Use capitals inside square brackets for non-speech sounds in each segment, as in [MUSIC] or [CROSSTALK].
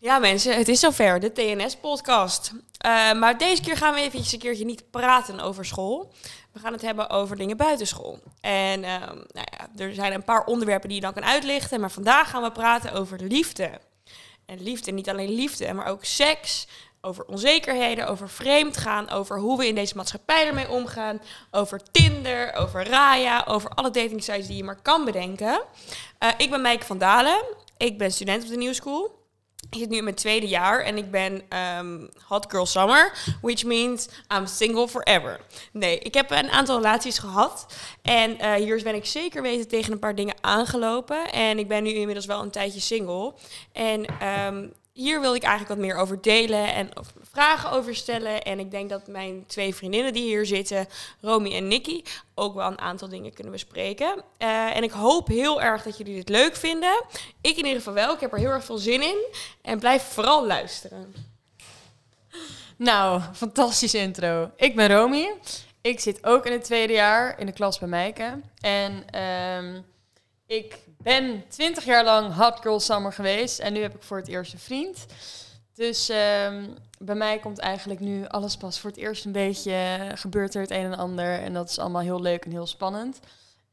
Ja mensen, het is zover, de TNS-podcast. Uh, maar deze keer gaan we eventjes een keertje niet praten over school. We gaan het hebben over dingen buitenschool. En uh, nou ja, er zijn een paar onderwerpen die je dan kan uitlichten. Maar vandaag gaan we praten over liefde. En liefde, niet alleen liefde, maar ook seks. Over onzekerheden, over vreemdgaan, over hoe we in deze maatschappij ermee omgaan. Over Tinder, over Raya, over alle dating sites die je maar kan bedenken. Uh, ik ben Meike van Dalen. Ik ben student op de New School. Ik zit nu in mijn tweede jaar en ik ben um, hot girl summer, which means I'm single forever. Nee, ik heb een aantal relaties gehad en uh, hier ben ik zeker weten tegen een paar dingen aangelopen. En ik ben nu inmiddels wel een tijdje single. En um, hier wil ik eigenlijk wat meer over delen en vragen over stellen. En ik denk dat mijn twee vriendinnen die hier zitten, Romy en Nikki, ook wel een aantal dingen kunnen bespreken. Uh, en ik hoop heel erg dat jullie dit leuk vinden. Ik in ieder geval wel. Ik heb er heel erg veel zin in. En blijf vooral luisteren. Nou, fantastische intro. Ik ben Romy. Ik zit ook in het tweede jaar in de klas bij Meike. En um, ik ben twintig jaar lang hot girl summer geweest. En nu heb ik voor het eerst een vriend. Dus um, bij mij komt eigenlijk nu alles pas voor het eerst een beetje... gebeurt er het een en ander. En dat is allemaal heel leuk en heel spannend.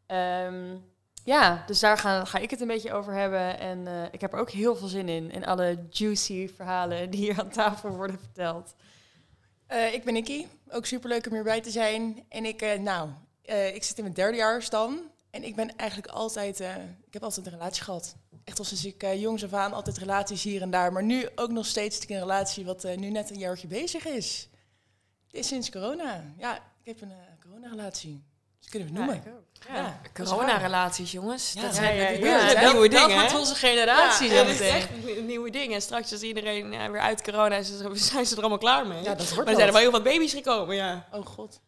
Um, ja, dus daar ga, ga, ik het een beetje over hebben. En uh, ik heb er ook heel veel zin in. In alle juicy verhalen die hier aan tafel worden verteld. Uh, ik ben Nikki. Ook superleuk om hierbij te zijn. En ik, nou, ik zit in mijn derde jaar dan. En ik ben eigenlijk altijd, uh, ik heb altijd een relatie gehad. Echt al sinds ik uh, jongs af aan altijd relaties hier en daar. Maar nu ook nog steeds een relatie wat uh, nu net een jaartje bezig is. Het is sinds corona. Ja, ik heb een corona-relatie. Dus kunnen we het noemen. Ja, ja. corona-relaties, jongens. Ja, dat zijn ja, ja, nieuwe dingen. Dat wordt onze generatie. Ja, dat is echt nieuwe dingen. En straks als iedereen weer uit corona is, zijn ze er allemaal klaar mee. Ja, dat wordt maar er zijn er wel heel wat baby's gekomen, ja. Oh god.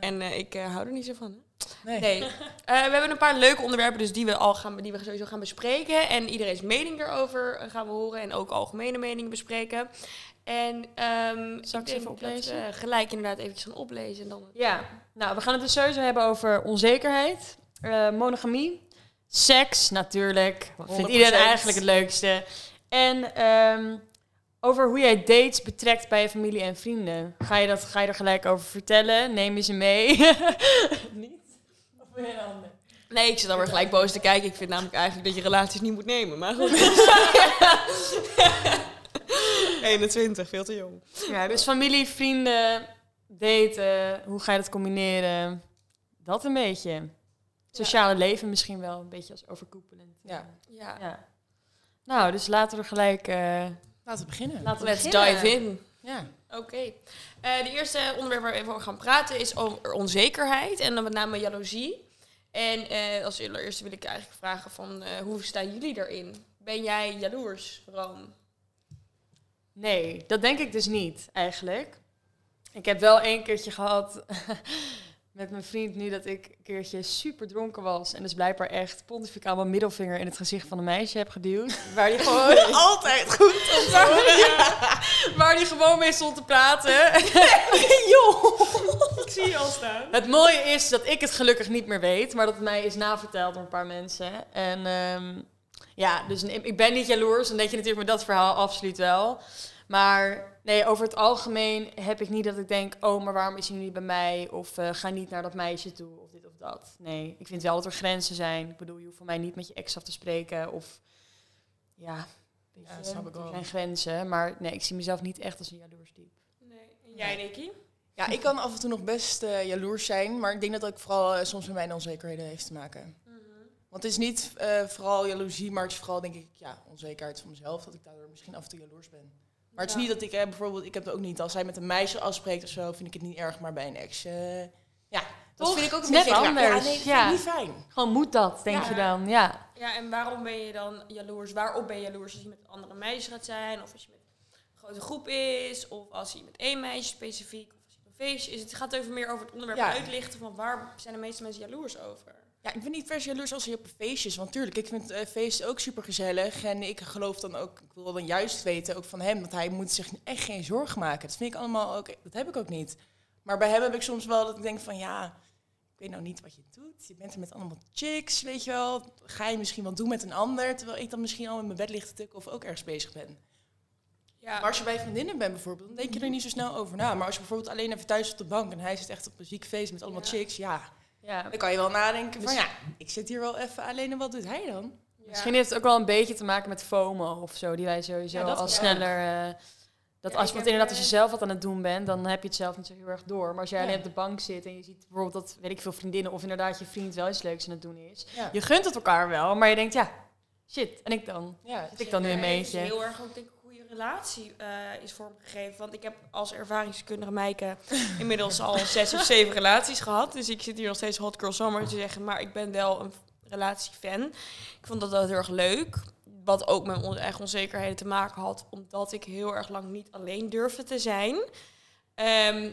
En ik hou er niet zo van, hè? Nee. nee. Uh, [LAUGHS] we hebben een paar leuke onderwerpen dus die we al gaan, die we sowieso gaan bespreken. En iedereen's mening erover gaan we horen. En ook algemene meningen bespreken. En um, zal ik ze even oplezen? Dat, uh, gelijk inderdaad eventjes gaan oplezen. En dan ja, nou, we gaan het dus sowieso hebben over onzekerheid, uh, monogamie, seks natuurlijk. Wat vindt iedereen eigenlijk het leukste? En um, over hoe jij dates betrekt bij je familie en vrienden. Ga je, dat, ga je er gelijk over vertellen? Neem je ze mee? [LAUGHS] Niet? Ander? Nee, ik zit alweer gelijk boos te kijken. Ik vind namelijk eigenlijk dat je relaties niet moet nemen. Maar goed. [LAUGHS] 21, veel te jong. Ja, dus familie, vrienden, daten. Hoe ga je dat combineren? Dat een beetje. Sociale leven misschien wel een beetje als overkoepelend. Ja. ja. ja. Nou, dus laten we gelijk... Uh, Laten we beginnen. Laten we Let's dive in. Ja. Oké. Okay. Uh, de eerste onderwerp waar we even over gaan praten is over onzekerheid en dan met name jaloezie. En uh, als eerste wil ik eigenlijk vragen van uh, hoe staan jullie daarin? Ben jij jaloers, Room? Nee, dat denk ik dus niet eigenlijk. Ik heb wel één keertje gehad [LAUGHS] met mijn vriend nu dat ik een keertje super dronken was. En dus blijkbaar echt pontificaal mijn middelvinger in het gezicht van een meisje heb geduwd. Waar die gewoon [LAUGHS] altijd goed ja. [LAUGHS] Waar die gewoon mee stond te praten. Joh, ik zie je al staan. Het mooie is dat ik het gelukkig niet meer weet, maar dat het mij is naverteld door een paar mensen. En um, ja, dus ik ben niet jaloers. En dat je natuurlijk met dat verhaal absoluut wel. Maar nee, over het algemeen heb ik niet dat ik denk, oh, maar waarom is hij nu niet bij mij? Of uh, ga niet naar dat meisje toe, of dit of dat. Nee, ik vind wel dat er grenzen zijn. Ik bedoel, je hoeft voor mij niet met je ex af te spreken. Of ja, ja, snap ik er zijn grenzen. Maar nee, ik zie mezelf niet echt als een jaloers diep. Nee. En jij, Nicky? Ja, ik kan af en toe nog best uh, jaloers zijn. Maar ik denk dat dat ook vooral uh, soms met mijn onzekerheden heeft te maken. Mhm. Want het is niet uh, vooral jaloezie, maar het is vooral denk ik ja, onzekerheid van mezelf. Dat ik daardoor misschien af en toe jaloers ben. Maar het is niet dat ik eh, bijvoorbeeld, ik heb het ook niet, als hij met een meisje afspreekt of zo, vind ik het niet erg, maar bij een ex. Uh, ja, dat Toch? vind ik ook een Net beetje anders. Ja, nee, dat Ja. vind ik niet fijn. Gewoon moet dat, denk Ja. je dan. Ja. Ja, en waarom ben je dan jaloers? Waarop ben je jaloers als je met andere meisjes gaat zijn? Of als je met een grote groep is? Of als je met één meisje specifiek? Feestje is? Het gaat even meer over het onderwerp Ja. uitlichten van waar zijn de meeste mensen jaloers over? Ja, ik ben niet per se jaloers als je op feestjes, want tuurlijk, ik vind eh, feesten ook super gezellig. En ik geloof dan ook, ik wil dan juist weten ook van hem, dat hij moet zich echt geen zorgen maken. Dat vind ik allemaal ook, dat heb ik ook niet. Maar bij hem heb ik soms wel dat ik denk van ja, ik weet nou niet wat je doet. Je bent er met allemaal chicks, weet je wel. Ga je misschien wat doen met een ander, terwijl ik dan misschien al in mijn bed ligt te tukken of ook ergens bezig ben. Ja. Maar als je bij vriendinnen bent bijvoorbeeld, dan denk je er niet zo snel over na. Maar als je bijvoorbeeld alleen even thuis op de bank en hij zit echt op een ziek feest met allemaal Ja. chicks, ja, Ja. dan kan je wel nadenken van ja, ik zit hier wel even alleen en wat doet hij dan? Misschien heeft het ook wel een beetje te maken met FOMO of zo, die wij sowieso al sneller... eh, dat als, want inderdaad, als je eh, zelf wat aan het doen bent, dan heb je het zelf niet zo heel erg door. Maar als jij Ja. alleen op de bank zit en je ziet bijvoorbeeld dat, weet ik veel, vriendinnen of inderdaad je vriend wel iets leuks aan het doen is. Ja, Je gunt het elkaar wel, maar je denkt, ja, shit, en ik dan? ja. Zit ik dan nu een Nee, het is beetje? heel erg ook denk relatie eh, is vormgegeven. Want ik heb als ervaringskundige Meike [LAUGHS] inmiddels al zes of zeven relaties gehad. Dus ik zit hier nog steeds hot girl summer te zeggen. Maar ik ben wel een relatiefan. Ik vond dat wel heel erg leuk. Wat ook met onze eigen onzekerheden te maken had. Omdat ik heel erg lang niet alleen durfde te zijn. Ehm,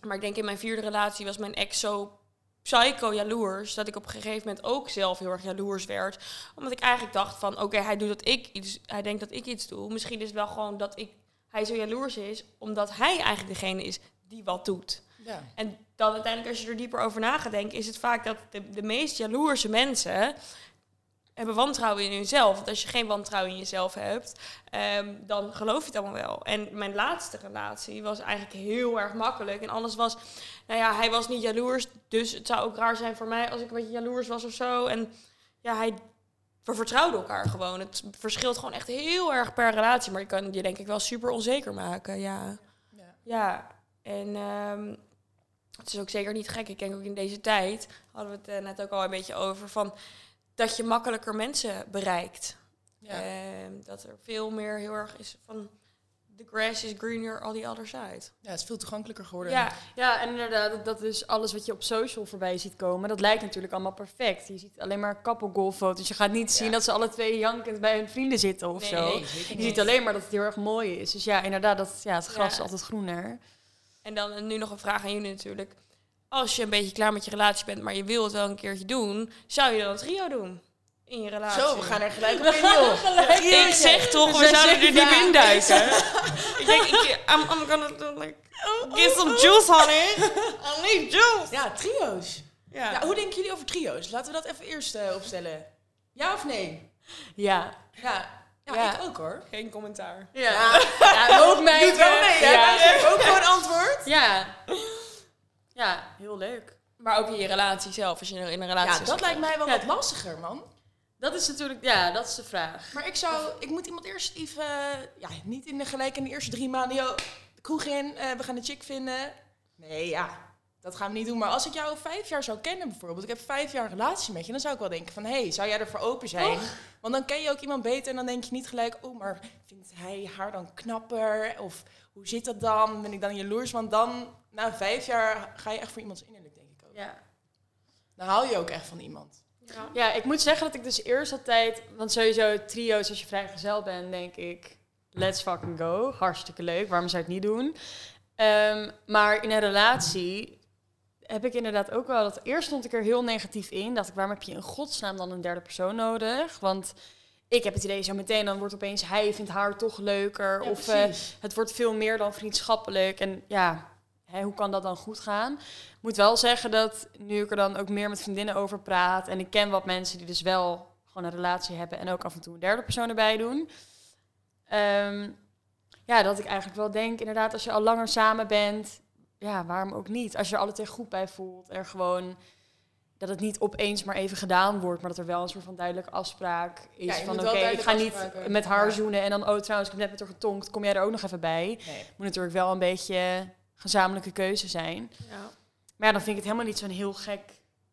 maar ik denk in mijn vierde relatie was mijn ex zo psycho jaloers. Dat ik op een gegeven moment ook zelf heel erg jaloers werd omdat ik eigenlijk dacht van, oké, hij doet dat ik iets, hij denkt dat ik iets doe. Misschien is het wel gewoon dat ik, hij zo jaloers is, omdat hij eigenlijk degene is die wat doet. ja. En dan uiteindelijk, als je er dieper over na gaat denken, is het vaak dat de, de meest jaloerse mensen hebben wantrouwen in hunzelf. Want als je geen wantrouwen in jezelf hebt, ehm, dan geloof je het allemaal wel. En mijn laatste relatie was eigenlijk heel erg makkelijk. En alles was, nou ja, hij was niet jaloers. Dus het zou ook raar zijn voor mij als ik een beetje jaloers was of zo. En ja, hij, we vertrouwden elkaar gewoon. Het verschilt gewoon echt heel erg per relatie. Maar je kan je denk ik wel super onzeker maken, ja. ja. Ja, en ehm, het is ook zeker niet gek. Ik denk ook in deze tijd, hadden we het eh, net ook al een beetje over, van dat je makkelijker mensen bereikt. Ja. Ehm, dat er veel meer heel erg is van the grass is greener on the other side. ja, het is veel toegankelijker geworden. Ja, Ja, en inderdaad, dat, is alles wat je op social voorbij ziet komen. Dat lijkt natuurlijk allemaal perfect. Je ziet alleen maar kappelgolffoto's. Je gaat niet zien dat ze alle twee jankend bij hun vrienden zitten of Nee, zo. Nee, Je ziet alleen maar dat het heel erg mooi is. Dus ja, inderdaad, dat, ja, het gras Ja. is altijd groener. en dan nu nog een vraag aan jullie natuurlijk. Als je een beetje klaar met je relatie bent, maar je wil het wel een keertje doen, zou je dan een trio doen in je relatie? Zo, we gaan er gelijk op in, joh. [LAUGHS] Ik zeg toch, we, zouden er daar. in duiken. [LAUGHS] ik denk, ik, I'm, I'm gonna do like, get some juice, honey. [LAUGHS] I need juice. Ja, trio's. Ja. Ja, hoe denken jullie over trio's? Laten we dat even eerst eh, opstellen. Ja of nee? Ja. Ja, ja, Ja. ik ook hoor. Geen commentaar. Ja, ja ook mij. Doet wel mee? Ja. Geven ook gewoon antwoord. Ja. Ja, heel leuk. Maar ook in je relatie zelf, als je in een relatie Ja, dat lijkt mij wel wat lastiger, man. Dat is natuurlijk, ja, dat is de vraag. Maar ik zou, ik moet iemand eerst even, ja, niet in de gelijk in de eerste drie maanden, yo, de kroeg in, eh, we gaan een chick vinden. Nee, ja, dat gaan we niet doen. Maar als ik jou vijf jaar zou kennen bijvoorbeeld, ik heb vijf jaar een relatie met je, dan zou ik wel denken van, hé, hey, zou jij ervoor open zijn? Want dan ken je ook iemand beter en dan denk je niet gelijk, oh, maar vindt hij haar dan knapper? Of hoe zit dat dan? Ben ik dan jaloers? Want dan, na vijf jaar, ga je echt voor iemands innerlijk, denk ik ook. Ja. Dan hou je ook echt van iemand. Ja. Ja, ik moet zeggen dat ik dus eerst altijd... Want sowieso trio's als je vrijgezel bent, denk ik... Let's fucking go. Hartstikke leuk. Waarom zou ik het niet doen? Ehm, maar in een relatie heb ik inderdaad ook wel... Dat eerst stond ik er heel negatief in. Dacht ik, waarom heb je in godsnaam dan een derde persoon nodig? Want ik heb het idee zo meteen... Dan wordt opeens hij vindt haar toch leuker. Ja, of eh, het wordt veel meer dan vriendschappelijk. En ja, hè, hoe kan dat dan goed gaan? Ik moet wel zeggen dat nu ik er dan ook meer met vriendinnen over praat... en ik ken wat mensen die dus wel gewoon een relatie hebben... en ook af en toe een derde persoon erbij doen... ehm, ja, dat ik eigenlijk wel denk, inderdaad, als je al langer samen bent... ja, waarom ook niet? Als je er alle twee goed bij voelt en gewoon... dat het niet opeens maar even gedaan wordt... maar dat er wel een soort van duidelijke afspraak is Ja, van... oké, ik ga niet met haar zoenen... en dan, oh trouwens, ik heb net met haar getonkt, kom jij er ook nog even bij? Nee. moet natuurlijk wel een beetje gezamenlijke keuze zijn. Ja. Maar ja, dan vind ik het helemaal niet zo'n heel gek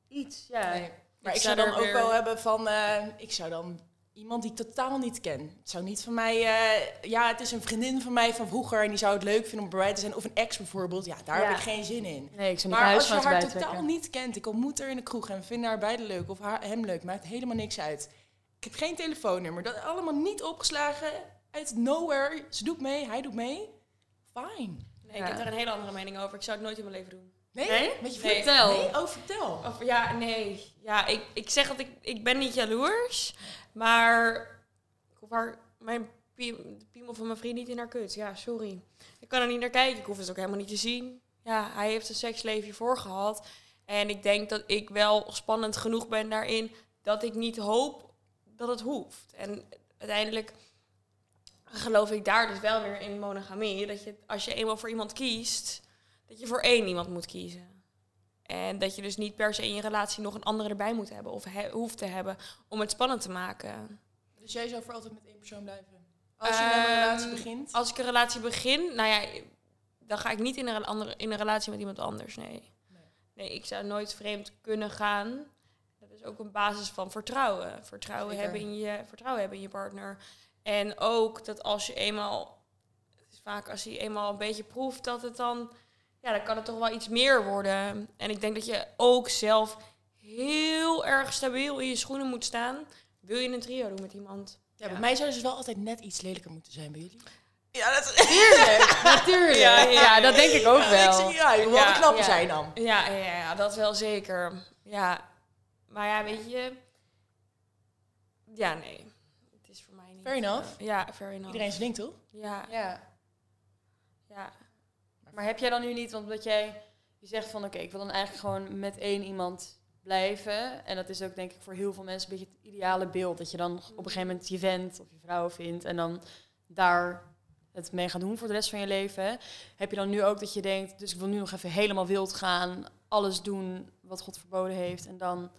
iets. Ja. Nee. Maar Ik zou dan ook weer- wel hebben van, eh, ik zou dan iemand die ik totaal niet ken. Het zou niet van mij, eh, ja, het is een vriendin van mij van vroeger en die zou het leuk vinden om erbij te zijn. Of een ex bijvoorbeeld, ja, daar Ja. heb ik geen zin in. Nee, ik zou niet Maar als je haar totaal niet kent, ik ontmoet haar in de kroeg en we vinden haar beide leuk of haar, hem leuk, maakt helemaal niks uit. Ik heb geen telefoonnummer, dat allemaal niet opgeslagen, uit nowhere. Ze doet mee, hij doet mee. Fine. Nee, ik heb daar een hele andere mening over. Ik zou het nooit in mijn leven doen. Nee? Nee? Met je Nee. Vertel. Nee? Oh, vertel. Of ja, nee. Ja, ik, ik zeg dat ik, ik ben niet jaloers, maar ik hoef haar, mijn de piemel van mijn vriend niet in haar kut. Ja, sorry. Ik kan er niet naar kijken. Ik hoef het ook helemaal niet te zien. Ja, hij heeft een seksleven hiervoor gehad. En ik denk dat ik wel spannend genoeg ben daarin dat ik niet hoop dat het hoeft. En uiteindelijk geloof ik daar dus wel weer in monogamie. Dat je als je eenmaal voor iemand kiest, dat je voor één iemand moet kiezen. En dat je dus niet per se in je relatie nog een andere erbij moet hebben of he- hoeft te hebben om het spannend te maken. Dus jij zou voor altijd met één persoon blijven? Als je met een Ehm, relatie begint? Als ik een relatie begin, nou ja, dan ga ik niet in een, andere, in een relatie met iemand anders, nee. Nee. Nee, ik zou nooit vreemd kunnen gaan. Dat is ook een basis van vertrouwen. Vertrouwen, Zeker. hebben in, je, vertrouwen hebben in je partner. En ook dat als je eenmaal, het is vaak als je eenmaal een beetje proeft, dat het dan, ja, dan kan het toch wel iets meer worden. En ik denk dat je ook zelf heel erg stabiel in je schoenen moet staan. Wil je een trio doen met iemand? Ja, bij mij zou ze dus wel altijd net iets lelijker moeten zijn bij jullie. Ja, dat, Tuurlijk, [LAUGHS] natuurlijk. Ja, Ja, ja, dat denk ik ook wel. Ik ja, je wil Ja, wel knapper ja. zijn dan. Ja, ja, ja, dat wel zeker. Ja, maar ja, weet je... Ja, nee. Het is voor mij niet... Fair enough. eh, ja, fair enough. Iedereen zijn ding, toch? Ja, Ja. ja. Maar heb jij dan nu niet, want dat jij je zegt van oké, ik wil dan eigenlijk gewoon met één iemand blijven. En dat is ook denk ik voor heel veel mensen een beetje het ideale beeld. Dat je dan op een gegeven moment je vent of je vrouw vindt en dan daar het mee gaat doen voor de rest van je leven. Heb je dan nu ook dat je denkt, dus ik wil nu nog even helemaal wild gaan, alles doen wat God verboden heeft en dan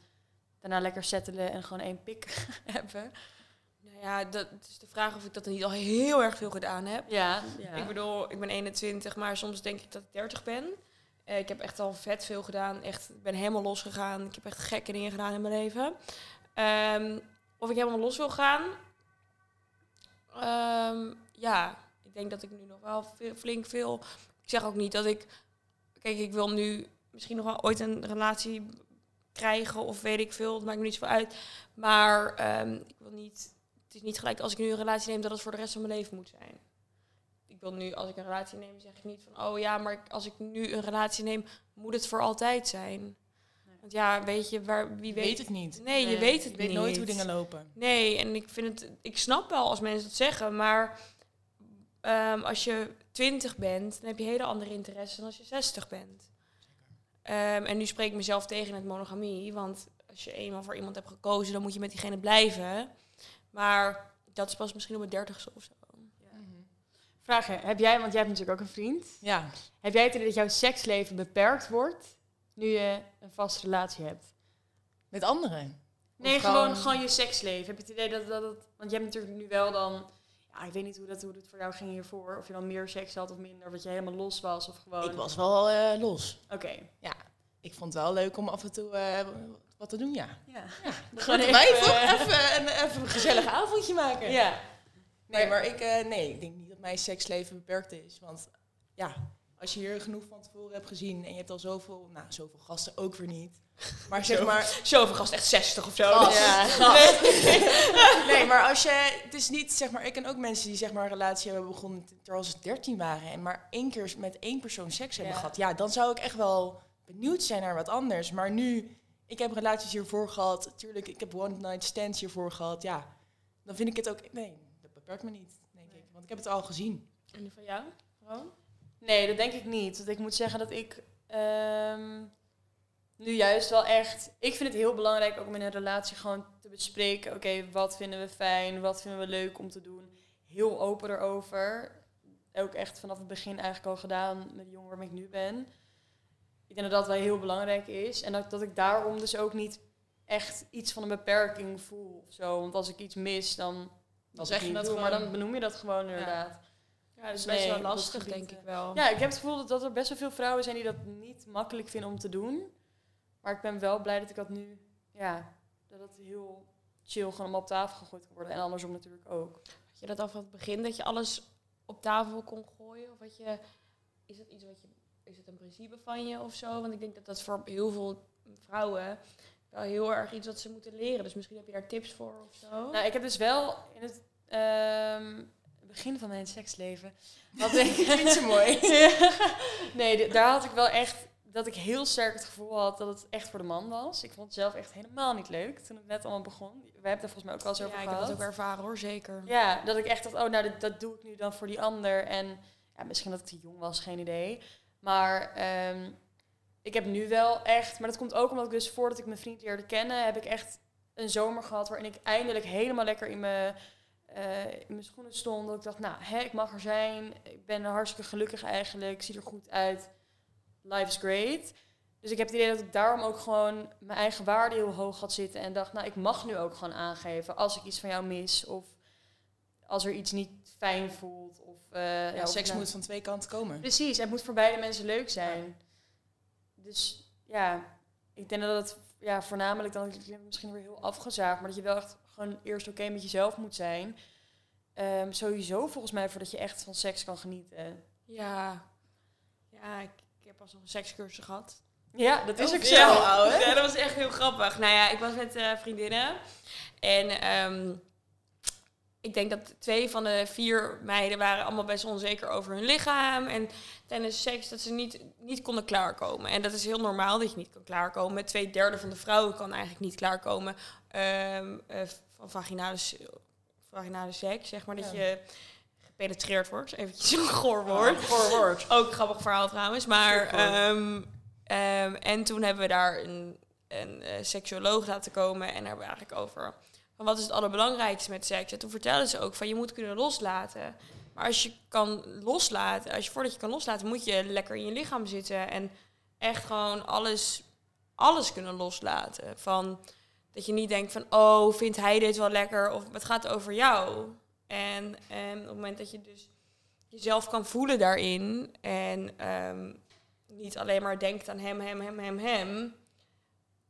daarna lekker settelen en gewoon één pik [LAUGHS] hebben? Ja, dat het is de vraag of ik dat niet al heel erg veel gedaan heb. Ja, Ik bedoel, ik ben 21, maar soms denk ik dat ik 30 ben. Eh, ik heb echt al vet veel gedaan. Echt, ik ben helemaal losgegaan. Ik heb echt gekke dingen gedaan in mijn leven. Ehm, of ik helemaal los wil gaan? Ehm, ja, ik denk dat ik nu nog wel flink veel... Ik zeg ook niet dat ik... Kijk, ik wil nu misschien nog wel ooit een relatie krijgen of weet ik veel. Het maakt me niet zoveel uit. Maar ehm, ik wil niet... Het is niet gelijk als ik nu een relatie neem dat het voor de rest van mijn leven moet zijn ik wil nu, als ik een relatie neem, zeg ik niet van, oh ja, maar als ik nu een relatie neem, moet het voor altijd zijn. Want ja, weet je, waar, wie weet, weet het niet. Nee, je weet het Je weet niet. nooit hoe dingen lopen. Nee, en ik vind het, ik snap wel als mensen dat zeggen, maar ehm, als je 20 bent, dan heb je hele andere interesses dan als je 60 bent. Ehm, en nu spreek ik mezelf tegen het monogamie, want als je eenmaal voor iemand hebt gekozen, dan moet je met diegene blijven. Maar dat is pas misschien op mijn dertigste of zo. Vragen, heb jij, want jij hebt natuurlijk ook een vriend. Ja. Heb jij het idee dat jouw seksleven beperkt wordt nu je een vaste relatie hebt? Met anderen. Nee, gewoon, gewoon- gewoon je seksleven. Heb je het idee dat, dat het... Want je hebt natuurlijk nu wel dan... Ja, ik weet niet hoe dat, hoe dat voor jou ging hiervoor. Of je dan meer seks had of minder. Of dat je helemaal los was of gewoon... Ik was wel eh, los. Oké. Ik vond het wel leuk om af en toe eh, wat te doen, ja. Ja. Gewoon [LAUGHS] even, wij toch eh, even, een, even een gezellig avondje maken. Ja. Nee, maar ik, eh, nee, ik denk niet dat mijn seksleven beperkt is. Want ja, als je hier genoeg van tevoren hebt gezien en je hebt al zoveel, nou, zoveel gasten ook weer niet. Maar zeg maar, Zoveel gast, echt 60 of zo. Gast. Dus- Ja. [LAUGHS] [LAUGHS] nee, maar als je, het is niet, zeg maar, ik ken ook mensen die zeg maar een relatie hebben begonnen terwijl ze 13 waren en maar één keer met één persoon seks hebben Ja. gehad. Ja, dan zou ik echt wel benieuwd zijn naar wat anders. Maar nu, ik heb relaties hiervoor gehad, natuurlijk, ik heb one night stands hiervoor gehad. Ja, dan vind ik het ook, nee, dat beperkt me niet, denk ik. Want ik heb het al gezien. En die van jou? Gewoon? Nee, dat denk ik niet. Want ik moet zeggen dat ik ehm, nu juist wel echt... Ik vind het heel belangrijk ook om in een relatie gewoon te bespreken... Oké, wat vinden we fijn? Wat vinden we leuk om te doen? Heel open erover. Ook echt vanaf het begin eigenlijk al gedaan met de jongen waarmee ik nu ben. Ik denk dat dat wel heel belangrijk is. En dat, dat ik daarom dus ook niet echt iets van een beperking voel of zo. Want als ik iets mis, dan... Dan zeg je dat gewoon. Maar dan benoem je dat gewoon inderdaad. Ja, dat is Nee, best wel lastig, dat denk ik wel. Ja, ik heb het gevoel dat, dat er best wel veel vrouwen zijn die dat niet makkelijk vinden om te doen. Maar ik ben wel blij dat ik dat nu, ja, dat het heel chill gewoon allemaal op tafel gegooid kan worden. En andersom natuurlijk ook. Had je dat al van het begin, dat je alles op tafel kon gooien? Of had je, is dat iets wat je, is het een principe van je of zo? Want ik denk dat dat voor heel veel vrouwen wel heel erg iets wat ze moeten leren. Dus misschien heb je daar tips voor of zo. Nou, ik heb dus wel in het ehm, begin van mijn seksleven, had ik... Ik vind ze mooi. [LAUGHS] nee, daar had ik wel echt, dat ik heel sterk het gevoel had dat het echt voor de man was. Ik vond het zelf echt helemaal niet leuk toen het net allemaal begon. We hebben het er volgens mij ook wel eens ja, over ik gehad. heb dat ook ervaren hoor, zeker. Ja, dat ik echt dacht, oh, nou, dat, dat doe ik nu dan voor die ander. En ja, misschien dat ik te jong was, geen idee. Maar ehm, ik heb nu wel echt, maar dat komt ook omdat ik dus voordat ik mijn vriend leerde kennen, heb ik echt een zomer gehad waarin ik eindelijk helemaal lekker in mijn, eh, in mijn schoenen stond. Dat ik dacht, nou, hè, ik mag er zijn. Ik ben hartstikke gelukkig eigenlijk. Ik zie er goed uit. Life is great. Dus ik heb het idee dat ik daarom ook gewoon mijn eigen waarde heel hoog had zitten. En dacht, nou, ik mag nu ook gewoon aangeven als ik iets van jou mis. Of als er iets niet fijn voelt. Of, eh, Ja, seks nou- moet van twee kanten komen. Precies, het moet voor beide mensen leuk zijn. Dus ja, ik denk dat het ja, voornamelijk dan misschien weer heel afgezaagd, maar dat je wel echt gewoon eerst oké met jezelf moet zijn. Ehm, sowieso volgens mij voordat je echt van seks kan genieten. Ja. Ja, ik, ik heb pas nog een sekscursus gehad. Ja, dat is Oh, ook zo. Ja, dat was echt heel grappig. Nou ja, ik was met eh, vriendinnen. En ehm, ik denk dat twee van de vier meiden waren allemaal best onzeker over hun lichaam. En tijdens seks dat ze niet, niet konden klaarkomen. En dat is heel normaal dat je niet kan klaarkomen. Twee derde van de vrouwen kan eigenlijk niet klaarkomen ehm, eh, van vaginale, vaginale seks. Zeg maar dat je gepenetreerd wordt. Eventjes een goor woord. Woord. Ook een grappig verhaal trouwens. Maar, ehm, en toen hebben we daar een, een eh, seksuoloog laten komen. En daar hebben we eigenlijk over... Wat is het allerbelangrijkste met seks? En toen vertelde ze ook van je moet kunnen loslaten. Maar als je kan loslaten, als je voordat je kan loslaten, moet je lekker in je lichaam zitten. En echt gewoon alles, alles kunnen loslaten. Van dat je niet denkt van, oh, vindt hij dit wel lekker? Of het gaat over jou. En, en op het moment dat je dus jezelf kan voelen daarin en ehm, niet alleen maar denkt aan hem, hem, hem, hem, hem,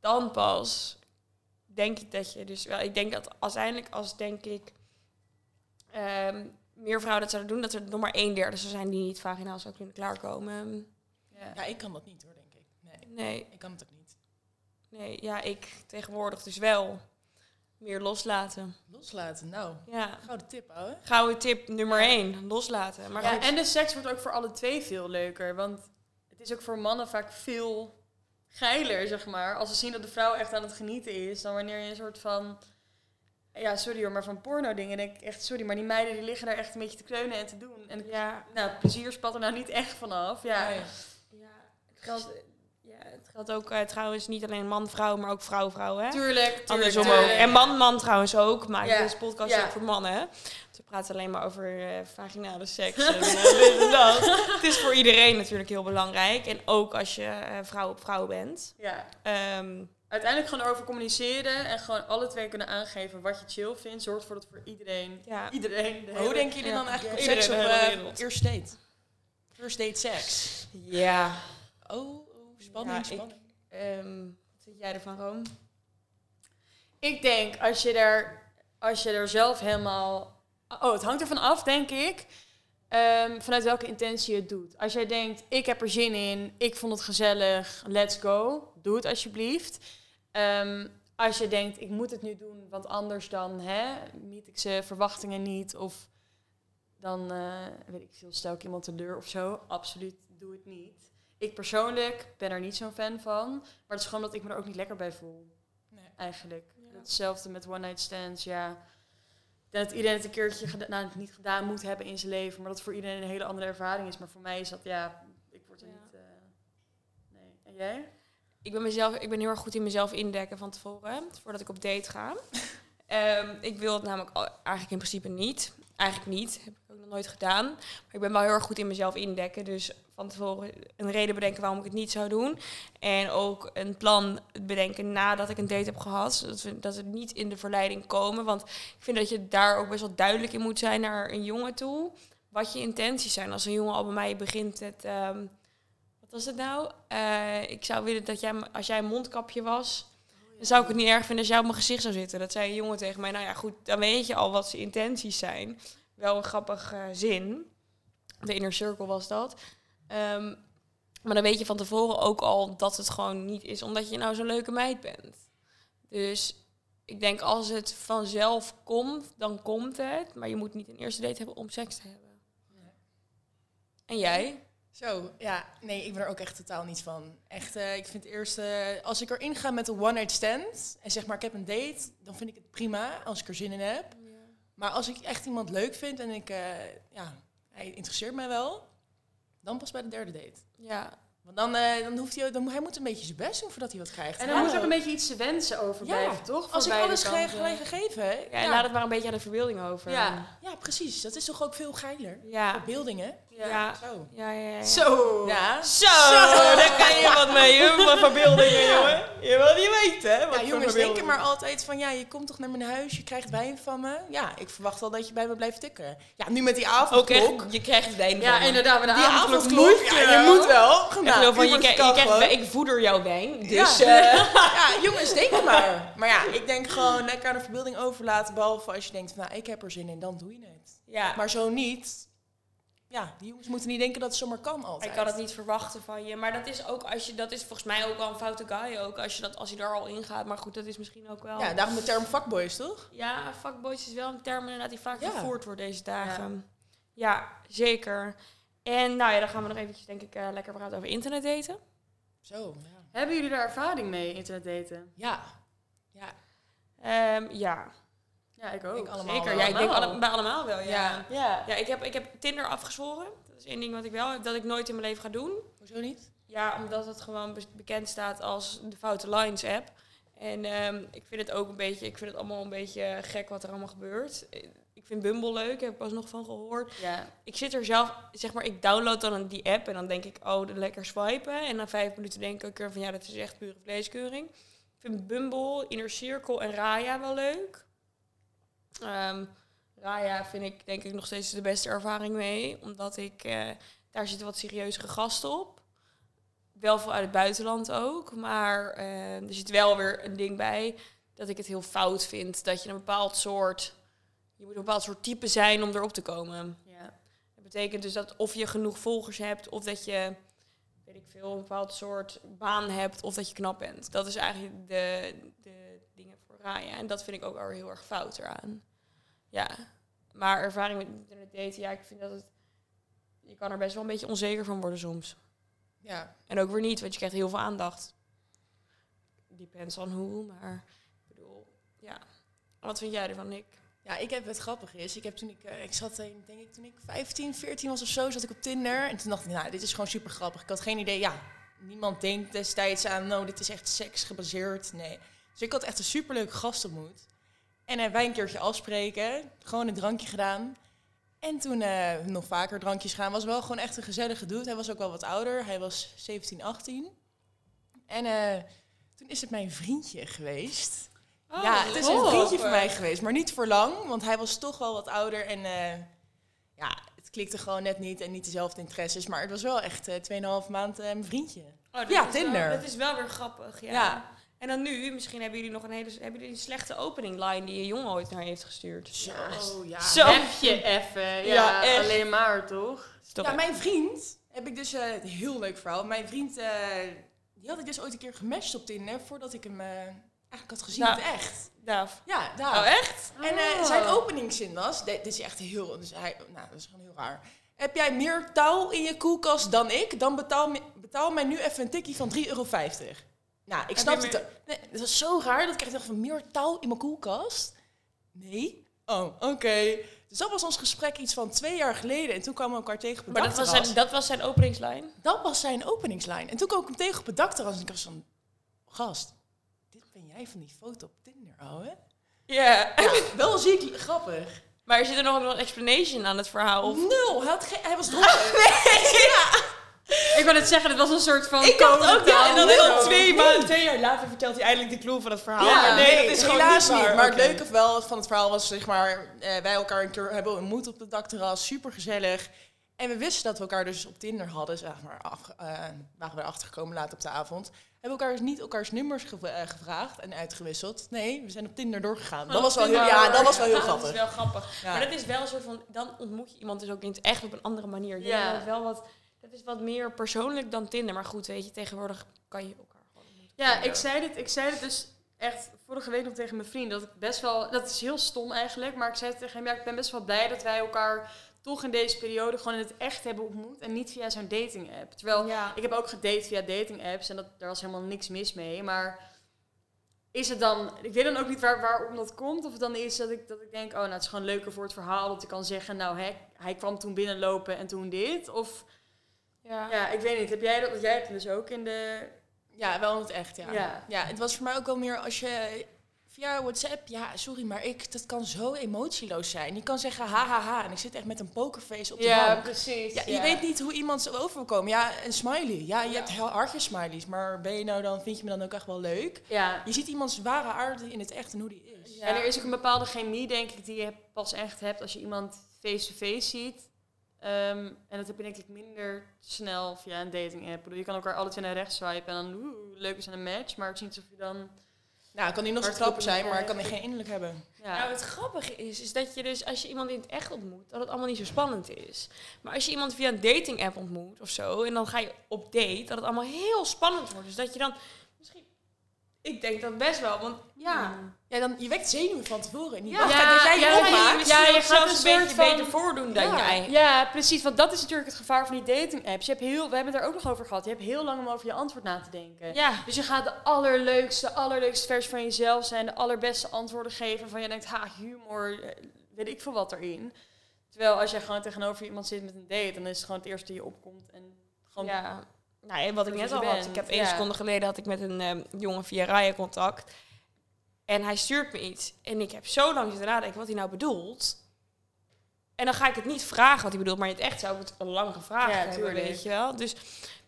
dan pas denk ik dat je dus wel. Ik denk dat uiteindelijk als denk ik ehm, meer vrouwen dat zouden doen, dat er nog maar een derde zou zijn die niet vaginaal zou kunnen klaarkomen. Ja. Ja, ik kan dat niet hoor, denk ik. Nee, Nee, ik kan het ook niet. nee, ja, ik tegenwoordig dus wel meer loslaten. Loslaten, nou. Ja. Gouden tip, ouwe. Gouden tip nummer één, loslaten. Maar Ja, goed, en de seks wordt ook voor alle twee veel leuker. Want het is ook voor mannen vaak veel geiler, zeg maar. Als ze zien dat de vrouw echt aan het genieten is, dan wanneer je een soort van... Ja, sorry hoor, maar van porno dingen denk ik echt... Sorry, maar die meiden die liggen daar echt een beetje te kleunen en te doen. En ja, nou, plezier spat er nou niet echt vanaf. Ja. Ja, het geldt, ja, het geldt ook eh, trouwens niet alleen man-vrouw, maar ook vrouw-vrouw. hè? tuurlijk, tuurlijk. Andersom ook. En man-man trouwens ook. Maar Ja, deze podcast ja. is ook voor mannen. hè? We praten alleen maar over eh, vaginale seks en eh, dit en dat. [LAUGHS] Het is voor iedereen natuurlijk heel belangrijk. En ook als je eh, vrouw op vrouw bent. Ja, Ehm, uiteindelijk gewoon erover communiceren en gewoon alle twee kunnen aangeven wat je chill vindt. Zorgt ervoor dat voor iedereen, ja. iedereen... de hoe denken jullie Ja. dan eigenlijk op seks op eerste date? First date seks. ja. Oh spanning, Ja, ik-. Ehm, wat vind jij ervan, Room? Ik denk als je er, als je er zelf helemaal. Oh, het hangt ervan af, denk ik. ehm, vanuit welke intentie je het doet. Als jij denkt, ik heb er zin in, ik vond het gezellig, let's go, doe het alsjeblieft. Ehm, als je denkt, ik moet het nu doen, want anders dan hè, meet ik ze verwachtingen niet. Of dan, eh, weet ik veel, stel ik iemand teleur of zo. Absoluut, doe het niet. Ik persoonlijk ben er niet zo'n fan van. Maar het is gewoon dat ik me er ook niet lekker bij voel Nee. eigenlijk. Ja. Hetzelfde met one night stands, ja. Dat iedereen het een keertje nou, niet gedaan moet hebben in zijn leven, maar dat voor iedereen een hele andere ervaring is. Maar voor mij is dat, ja, ik word er Ja. niet... eh, nee. En jij? ik ben, mezelf, ik ben heel erg goed in mezelf indekken van tevoren, voordat ik op date ga. [LAUGHS] Ehm, ik wil het namelijk eigenlijk in principe niet. Eigenlijk niet, heb ik ook nog nooit gedaan. Maar ik ben wel heel erg goed in mezelf indekken. Dus van een reden bedenken waarom ik het niet zou doen. En ook een plan bedenken nadat ik een date heb gehad. Zodat we, dat we niet in de verleiding komen. Want ik vind dat je daar ook best wel duidelijk in moet zijn naar een jongen toe. Wat je intenties zijn. Als een jongen al bij mij begint met... ehm, wat was het nou? Eh, ik zou willen dat jij, als jij een mondkapje was, dan zou ik het niet erg vinden als jij op mijn gezicht zou zitten. Dat zei een jongen tegen mij. Nou ja, goed, dan weet je al wat zijn intenties zijn. Wel een grappig eh, zin. De inner circle was dat. Ehm, maar dan weet je van tevoren ook al dat het gewoon niet is omdat je nou zo'n leuke meid bent. Dus ik denk als het vanzelf komt, dan komt het. Maar je moet niet een eerste date hebben om seks te hebben. En jij? Zo, ja, nee, ik ben er ook echt totaal niet van. Echt, eh, ik vind eerst, eh, als ik erin ga met een one-night stand en zeg maar ik heb een date, dan vind ik het prima als ik er zin in heb. Maar als ik echt iemand leuk vind en ik, eh, ja, hij interesseert mij wel, dan pas bij de derde date. Ja, Want dan, eh, dan hoeft hij, dan, hij moet een beetje zijn best doen voordat hij wat krijgt. En dan moet ook een beetje iets te wensen overblijven, Ja, toch? Als ik alles ge- gelijk gegeven, hè? Ja, en laat het maar een beetje aan de verbeelding over. Ja. Ja, precies. Dat is toch ook veel geiler? Ja. Beeldingen. Ja. Ja. Zo. Ja, ja, ja. Zo. Ja. Zo, daar kan je wat mee. hè, Wat verbeeldingen, jongen. Je wil niet weten, hè? Wat Ja, jongens denken maar altijd van, ja, je komt toch naar mijn huis, je krijgt wijn van me. Ja, ik verwacht wel dat je bij me blijft tikken. Ja, nu met die Ook avondklok. echt, je krijgt wijn Ja, van me. inderdaad, met de Die avondklok ja, je moet wel. Zo van, je, je krijgt, ik voeder jouw wijn, dus... Ja. [LAUGHS] eh, Ja, jongens, denk maar. Maar ja, ik denk gewoon lekker aan de verbeelding overlaten. Behalve als je denkt, van, nou, ik heb er zin in, dan doe je het. ja, Maar zo niet. Ja, die jongens moeten niet denken dat het zomaar kan altijd. ik kan het niet verwachten van je. Maar dat is ook als je, dat is volgens mij ook wel een foute guy ook. Als je, dat, als je daar al in gaat. Maar goed, dat is misschien ook wel... Ja, daarom de term fuckboys, toch? Ja, fuckboys is wel een term inderdaad die vaak Ja. gevoerd wordt deze dagen. Ja. zeker. En nou ja, dan gaan we nog eventjes denk ik eh, lekker praten over internetdaten. Zo, ja. Hebben jullie daar ervaring mee, internetdaten? Ja. Ja, Ehm, ja, Ja, ik ook. Ik allemaal zeker. wel. Ja, ik denk alle, bij allemaal wel, ja. Ja. ja. Ja. ik, heb, ik heb Tinder afgezworen. Dat is één ding wat ik wel heb, dat ik nooit in mijn leven ga doen. hoezo niet? Ja, omdat het gewoon be- bekend staat als de Foute Lines app. En ehm, ik vind het ook een beetje, ik vind het allemaal een beetje gek wat er allemaal gebeurt. Eh, Ik vind Bumble leuk, heb ik pas nog van gehoord. Ja. Ik zit er zelf, zeg maar, ik download dan een- die app en dan denk ik, oh, lekker swipen. En na vijf minuten denk ik er van, ja, dat is echt pure vleeskeuring. Ik vind Bumble, Inner Circle en Raya wel leuk. Ehm, Raya vind ik denk ik nog steeds de beste ervaring mee, omdat ik, eh, daar zitten wat serieuzere gasten op. Wel veel uit het buitenland ook, maar eh, er zit wel weer een ding bij dat ik het heel fout vind dat je een bepaald soort, je moet een bepaald soort type zijn om erop te komen. Ja. Dat betekent dus dat of je genoeg volgers hebt, of dat je, weet ik veel, een bepaald soort baan hebt, of dat je knap bent. Dat is eigenlijk de, de dingen voor En dat vind ik ook weer heel erg fout eraan. Ja, maar ervaring met internet daten, ja, ik vind dat het, je kan er best wel een beetje onzeker van worden soms. Ja. En ook weer niet, want je krijgt heel veel aandacht. Depends on hoe, maar ik bedoel, ja. Wat vind jij ervan, Nick? Ja, ik heb het grappig is. Ik heb toen ik, eh, ik zat in, denk ik, toen ik 15, 14 was of zo, zat ik op Tinder. En toen dacht ik, nou, dit is gewoon super grappig. Ik had geen idee, ja, niemand denkt destijds aan, nou, dit is echt seks gebaseerd. Nee. Dus ik had echt een superleuke gast ontmoet. En uh, wij een keertje afspreken, gewoon een drankje gedaan. En toen eh, nog vaker drankjes gaan, was wel gewoon echt een gezellige dude. Hij was ook wel wat ouder, hij was 17, 18. En eh, toen is het mijn vriendje geweest. ja, het is een oh. vriendje van mij geweest, maar niet voor lang, want hij was toch wel wat ouder en eh, ja, het klikte gewoon net niet en niet dezelfde interesses, maar het was wel echt eh 2,5 maand eh, mijn vriendje. Oh, Ja, Tinder. Wel, dat is wel weer grappig, ja. Ja. En dan nu, misschien hebben jullie nog een hele hebben jullie een slechte opening line die je jongen ooit naar heeft gestuurd. Zo. Oh ja. Zo. Je even. Ja, Ja, echt. alleen maar, toch? Ja, mijn vriend heb ik dus eh, een heel leuk verhaal. Mijn vriend, eh, die had ik dus ooit een keer gematcht op Tinder voordat ik hem eh, eigenlijk had gezien Nou. in het echt. Daaf. Ja, daar. Oh, echt? En eh, Oh. zijn openingszin was, dit, is echt heel, dus hij, nou, dat is gewoon heel raar. Heb jij meer touw in je koelkast dan ik? Dan betaal, betaal mij nu even een tikkie van 3,50 euro. Nou, ik snap het. Nee, het was zo raar dat ik echt dacht van meer touw in mijn koelkast? Nee? Oh, oké. Dus dat was ons gesprek iets van twee jaar geleden. En toen kwamen we elkaar tegen op het Maar dat was, zijn, dat was zijn openingslijn? Dat was zijn openingslijn. En toen kwam ik hem tegen op het dakterras. En ik was van, gast, dit ben jij van die foto op Tinder, ouwe? Ja. Ja, wel ziek grappig. Maar zit er nog een explanation aan het verhaal? Of? Nul, hij, had hij was [LAUGHS] dronken. Ik wil het zeggen, dit was een soort van Ik dacht ook, ja. En dan, dan Nee. twee maanden, twee jaar later vertelt hij eindelijk de clue van het verhaal. Ja, Maar nee, dat is helaas niet. waar. Maar Oké. het leuke wel van het verhaal was, zeg maar, eh, wij elkaar een keer hebben ontmoet op het dakterras. Super gezellig. En we wisten dat we elkaar dus op Tinder hadden, zeg maar, af, eh, waren we erachter gekomen later op de avond. Hebben elkaar dus niet elkaars nummers eh, gevraagd en uitgewisseld. Nee, we zijn op Tinder doorgegaan. Dat was wel heel, ja, dat was wel heel Dat is grappig. wel grappig. Ja. Maar dat is wel een soort van, dan ontmoet je iemand dus ook in het echt op een andere manier. Je Ja. ja. wel wat, dat is wat meer persoonlijk dan Tinder. Maar goed, weet je, tegenwoordig kan je elkaar gewoon ontmoeten. Ja, ik zei, dit, ik zei dit dus echt vorige week nog tegen mijn vriend. Dat ik best wel, dat is heel stom eigenlijk. Maar ik zei tegen hem, ja, ik ben best wel blij dat wij elkaar toch in deze periode gewoon in het echt hebben ontmoet. En niet via zo'n dating app. Terwijl Ja. ik heb ook gedate via dating apps. En dat, daar was helemaal niks mis mee. Maar is het dan, ik weet dan ook niet waar, waarom dat komt. Of het dan is dat ik, dat ik denk, oh nou het is gewoon leuker voor het verhaal. Dat ik kan zeggen, nou hè, hij kwam toen binnenlopen en toen dit. Of Ja. Ja, ik weet niet. Heb jij dat? Jij hebt dus ook in de... Ja, wel in het echt, ja. Ja. ja. het was voor mij ook wel meer als je via WhatsApp, ja, sorry, maar ik, dat kan zo emotieloos zijn. Je kan zeggen ha ha ha en ik zit echt met een pokerface op de Ja, bank. precies. Ja, je weet niet hoe iemand zo over wil komen. Ja, een smiley. Ja, je Ja. hebt heel hartjes smileys, maar ben je nou dan, vind je me dan ook echt wel leuk? Ja. Je ziet iemands ware aarde in het echt en hoe die is. Ja. En er is ook een bepaalde chemie, denk ik, die je pas echt hebt als je iemand face-to-face ziet. Ehm, en dat heb je denk ik minder snel via een dating app. Ik bedoel, je kan elkaar alle twee naar rechts swipen en dan, oeh, leuk is een match. Maar het is niet alsof je dan... Nou, kan die nog zo knap zijn, maar kan die geen innerlijk hebben. Ja, Nou, het grappige is, is dat je dus als je iemand in het echt ontmoet, dat het allemaal niet zo spannend is. Maar als je iemand via een dating app ontmoet of zo, en dan ga je op date, dat het allemaal heel spannend wordt. Dus dat je dan ik denk dat best wel, want ja. Ja, dan, je wekt zenuwen van tevoren. En die Ja, dat jij je ja, opmaakt. ja, misschien ja, je gaat zelfs een beetje van- beter voordoen dan Ja. jij. Ja, precies. Want dat is natuurlijk het gevaar van die dating apps. Je hebt heel, we hebben het er ook nog over gehad. Je hebt heel lang om over je antwoord na te denken. Ja. Dus je gaat de allerleukste, allerleukste versie van jezelf zijn, de allerbeste antwoorden geven. Van je denkt, ha, humor, eh, weet ik veel wat erin. Terwijl als jij gewoon tegenover iemand zit met een date, dan is het gewoon het eerste die je opkomt. En gewoon, Ja. Nou, en wat ik net al had. Ik heb één ja. seconde geleden had ik met een ehm, jongen via Raya contact. En hij stuurt me iets. En ik heb zo lang zitten nadenken wat hij nou bedoelt. En dan ga ik het niet vragen wat hij bedoelt, maar in het echt zou ik het al lang gevraagd Ja, hebben, tuurlijk. weet je wel. Dus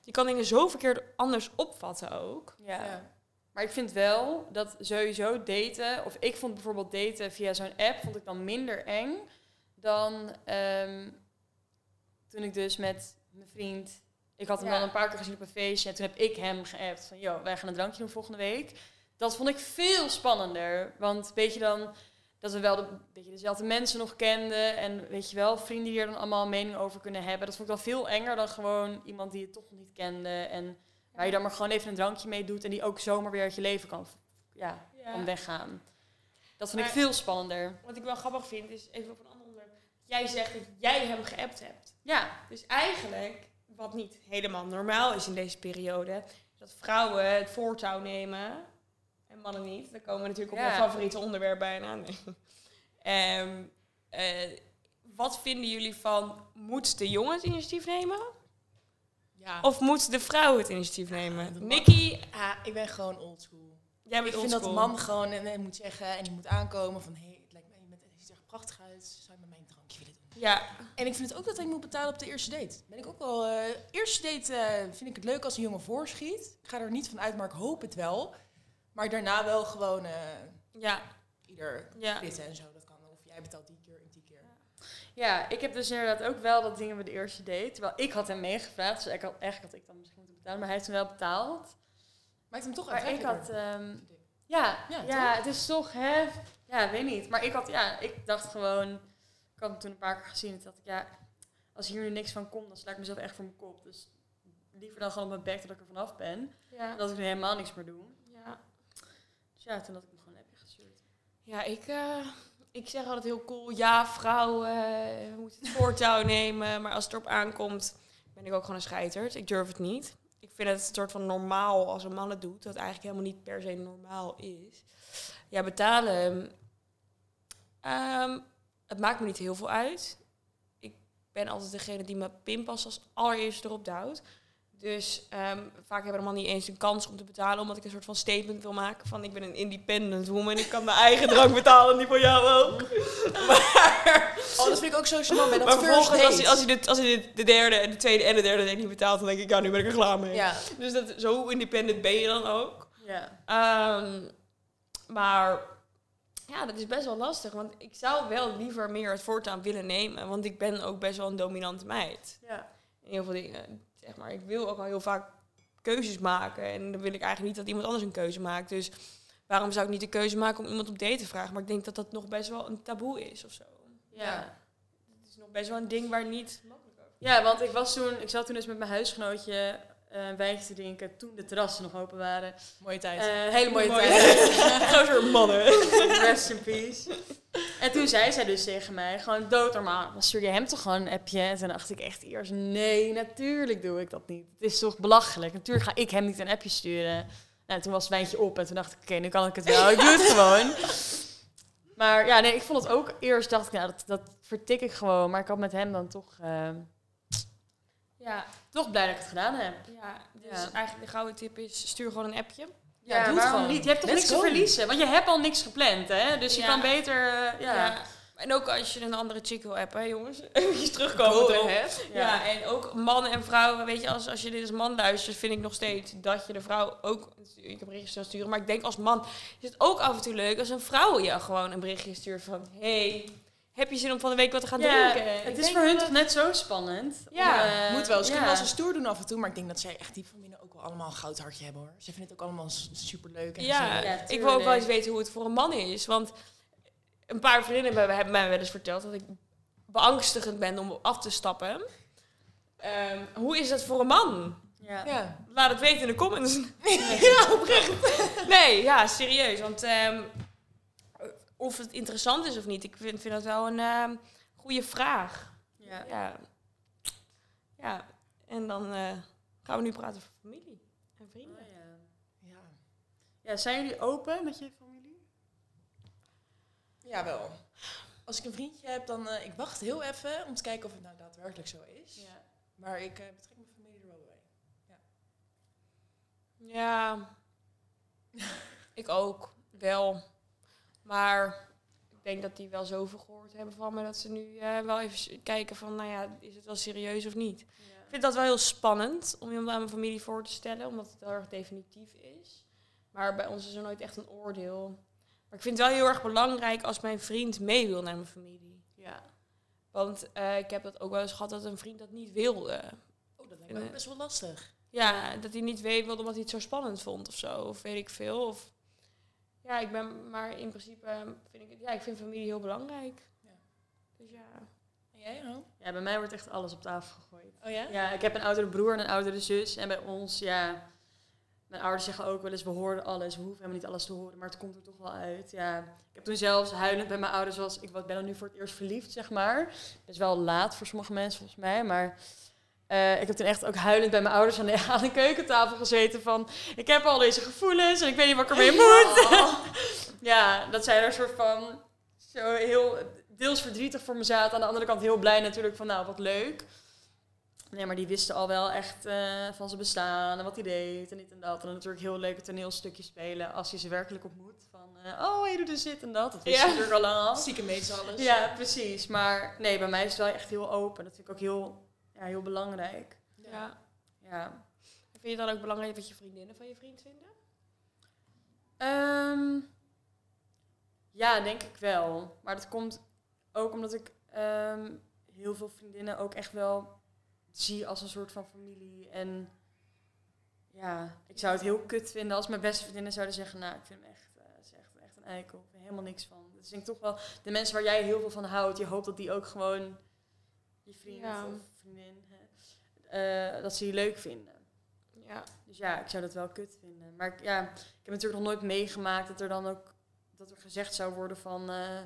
je kan dingen zo verkeerd anders opvatten ook. ja. Ja. Maar ik vind wel dat sowieso daten, of ik vond bijvoorbeeld daten via zo'n app, vond ik dan minder eng dan ehm, toen ik dus met mijn vriend, ik had hem Ja. dan een paar keer gezien op een feestje en toen heb ik hem geappt van, joh, wij gaan een drankje doen volgende week. Dat vond ik veel spannender, want weet je dan dat we wel de, dezelfde mensen nog kenden en weet je wel, vrienden die er dan allemaal een mening over kunnen hebben. Dat vond ik dan veel enger dan gewoon iemand die je toch nog niet kende en waar je dan maar gewoon even een drankje mee doet en die ook zomaar weer uit je leven kan, ja, kan weggaan. Dat vond ik veel spannender. Wat ik wel grappig vind, is even op een ander onderwerp. Jij zegt dat jij hem geappt hebt. Ja, Dus eigenlijk, wat niet helemaal normaal is in deze periode, is dat vrouwen het voortouw nemen en mannen niet. Dan komen we natuurlijk op Ja. mijn favoriete onderwerp bijna. Nee. Ehm, eh, wat vinden jullie van, moet de jongen het initiatief nemen? Ja. Of moet de vrouw het initiatief de nemen? man. Nikki, Ah, ik ben gewoon oldschool. jij Ik bent vind dat de man gewoon en, en moet zeggen en die moet aankomen van... hé, hey, het lijkt me, je bent- je ziet er prachtig uit. Zou je met mij een drankje willen doen? Ja, En ik vind het ook dat hij moet betalen op de eerste date. Ben ik ook wel... eh, eerste date eh, vind ik het leuk als een jongen voorschiet. Ik ga er niet van uit, maar ik hoop het wel. Maar daarna wel gewoon eh, ja, ieder ja. en zo. Dat kan. Of jij betaalt die keer en die keer. Ja, ik heb dus inderdaad ook wel dat dingen met de eerste date. Terwijl ik had hem meegevraagd, dus ik had, eigenlijk had ik dan misschien moeten betalen, maar hij heeft hem wel betaald. Maakt hem toch Maar ik had, ehm, ja, Ja, ja, het is toch, hè? Ja, weet niet. Maar ik had, ja, ik dacht gewoon, ik had hem toen een paar keer gezien en dacht ik, ja, als hier nu niks van komt, dan sla ik mezelf echt voor mijn kop. Dus liever dan gewoon op mijn bek dat ik er vanaf ben, Ja. dat ik nu helemaal niks meer doe. ja. Dus ja, toen had ik hem gewoon een appje gestuurd. Ja, ik, eh, ik zeg altijd heel cool, ja, vrouw eh moet het voortouw [LAUGHS] nemen. Maar als het erop aankomt, ben ik ook gewoon een scheiterd. Ik durf het niet. Ik vind het een soort van normaal als een man het doet, dat eigenlijk helemaal niet per se normaal is. Ja, betalen. ehm, het maakt me niet heel veel uit. Ik ben altijd degene die mijn pinpas als allereerste erop duwt. Dus ehm, vaak hebben man niet eens een kans om te betalen, omdat ik een soort van statement wil maken van ik ben een independent woman, ik kan mijn eigen drank [LAUGHS] betalen, die van jou ook. Maar, Oh, dat vind ik ook zo gênant bij dat maar vervolgens, als hij, als, hij de, als hij de, de derde en de tweede en de derde date niet betaalt, dan denk ik, ja, nu ben ik er klaar mee. Ja. Dus dat, zo independent ben je dan ook. Ja. Ehm, maar ja, dat is best wel lastig, want ik zou wel liever meer het voortaan willen nemen, want ik ben ook best wel een dominante meid Ja. in heel veel dingen. Zeg maar, ik wil ook al heel vaak keuzes maken. En dan wil ik eigenlijk niet dat iemand anders een keuze maakt. Dus waarom zou ik niet de keuze maken om iemand op date te vragen? Maar ik denk dat dat nog best wel een taboe is of zo. Ja. Het is nog best wel een ding waar niet makkelijk over. Ja, want ik was toen, ik zat toen dus met mijn huisgenootje eh, een wijntje te drinken toen de terrassen nog open waren. Mooie tijd. Eh, hele mooie Mooie tijd. Gozer [LAUGHS] mannen. Rest in peace. En toen zei zij dus tegen mij, gewoon doodnormaal, dan stuur je hem toch gewoon een appje? En toen dacht ik echt eerst, nee, natuurlijk doe ik dat niet. Het is toch belachelijk. Natuurlijk ga ik hem niet een appje sturen. Nou, toen was het wijntje op en toen dacht ik, oké, nu kan ik het wel. Ik doe het [LAUGHS] gewoon. Maar ja, nee, ik vond het ook eerst, dacht ik, nou, dat, dat vertik ik gewoon. Maar ik had met hem dan toch... eh, Ja, toch blij dat ik het gedaan heb. ja, dus Ja. eigenlijk de gouden tip is, stuur gewoon een appje. Ja, Ja, doe het gewoon. niet? Je hebt toch Let's niks te verliezen? Want je hebt al niks gepland, hè? Dus je Ja. kan beter... eh, ja. Ja. En ook als je een andere chick wil appen, hè, jongens. [LAUGHS] Even terugkomen ahead. Ja. en ook mannen en vrouwen, weet je, als, als je dit als man luistert, vind ik nog steeds dat je de vrouw ook, ik heb berichtjes kan sturen, maar ik denk als man is het ook af en toe leuk als een vrouw je gewoon een berichtje stuurt van, hey, heb je zin om van de week wat te gaan Ja, drinken? het is voor hun toch net zo spannend? Ja, Om, eh, Moet wel. Ze kunnen ja. wel zo stoer doen af en toe, maar ik denk dat zij echt diep van binnen ook wel allemaal een goud hartje hebben hoor. Ze vinden het ook allemaal super leuk. En Ja, ik wil ook wel eens weten hoe het voor een man is. Want een paar vriendinnen hebben, mij wel eens verteld dat ik beangstigend ben om af te stappen. Ehm, hoe is dat voor een man? Ja. ja. Laat het weten in de comments. [LAUGHS] ja, oprecht. Nee, ja, serieus. Want ehm, of het interessant is of niet, ik vind, vind dat wel een ehm, goede vraag. Ja. Ja. ja, en dan eh, gaan we nu praten over familie en Oh, vrienden. ja. Ja. Ja, zijn jullie open met je familie? Jawel. Als ik een vriendje heb, dan uh, ik wacht heel even om te kijken of het nou daadwerkelijk zo is. Ja. Maar ik uh, betrek mijn familie er wel bij. Ja, [LAUGHS] ik ook wel. Maar ik denk dat die wel zoveel gehoord hebben van me dat ze nu uh, wel even kijken van, nou ja, is het wel serieus of niet? Ik vind dat wel heel spannend om iemand aan mijn familie voor te stellen, omdat het heel erg definitief is. Maar bij ons is er nooit echt een oordeel. Maar ik vind het wel heel erg belangrijk als mijn vriend mee wil naar mijn familie. Ja. Want eh, ik heb dat ook wel eens gehad dat een vriend dat niet wilde. Oh, dat lijkt me ook best wel lastig. Ja, dat hij niet weet wilde omdat hij het zo spannend vond of zo. Of weet ik veel. Of, ja, ik ben, maar in principe eh, vind ik het, ja, ik vind familie heel belangrijk. Ja. Dus ja. En jij, oh? ja, bij mij wordt echt alles op tafel gegooid. Oh ja? Ja, ik heb een oudere broer en een oudere zus. En bij ons, ja... Mijn ouders zeggen ook wel eens, we horen alles. We hoeven helemaal niet alles te horen, maar het komt er toch wel uit. Ja, ik heb toen zelfs huilend bij mijn ouders was... Ik ben dan nu voor het eerst verliefd, zeg maar. Dat is wel laat voor sommige mensen volgens mij, maar... eh, ik heb toen echt ook huilend bij mijn ouders aan de, [LAUGHS] aan de keukentafel gezeten van... Ik heb al deze gevoelens en ik weet niet wat ik ermee moet. [LAUGHS] ja, dat zij er een soort van... Zo heel deels verdrietig voor me zaten. Aan de andere kant heel blij natuurlijk van, nou, wat leuk. Nee, maar die wisten al wel echt eh, van zijn bestaan en wat hij deed en dit en dat. En dan natuurlijk heel leuke toneelstukjes spelen als je ze werkelijk ontmoet. Van, eh, oh, je doet dus dit en dat. Dat wist Ja. je natuurlijk al lang al. Stiekem weet ze alles. Ja, precies. Maar nee, bij mij is het wel echt heel open. Dat vind ik ook heel, ja, heel belangrijk. ja. Ja. Vind je het dan ook belangrijk wat je vriendinnen van je vriend vinden? Ehm, ja, denk ik wel. Maar dat komt ook omdat ik ehm, heel veel vriendinnen ook echt wel zie als een soort van familie. En ja, ik zou het heel kut vinden als mijn beste vriendinnen zouden zeggen... Nou, ik vind hem echt, eh, het is echt, echt een eikel. Ik vind helemaal niks van. Dus ik denk toch wel, de mensen waar jij heel veel van houdt... Je hoopt dat die ook gewoon je vriend Ja. of vriendin... Hè, eh, dat ze je leuk vinden. Ja. Dus ja, ik zou dat wel kut vinden. Maar ik- ja, ik heb natuurlijk nog nooit meegemaakt dat er dan ook dat er gezegd zou worden van eh,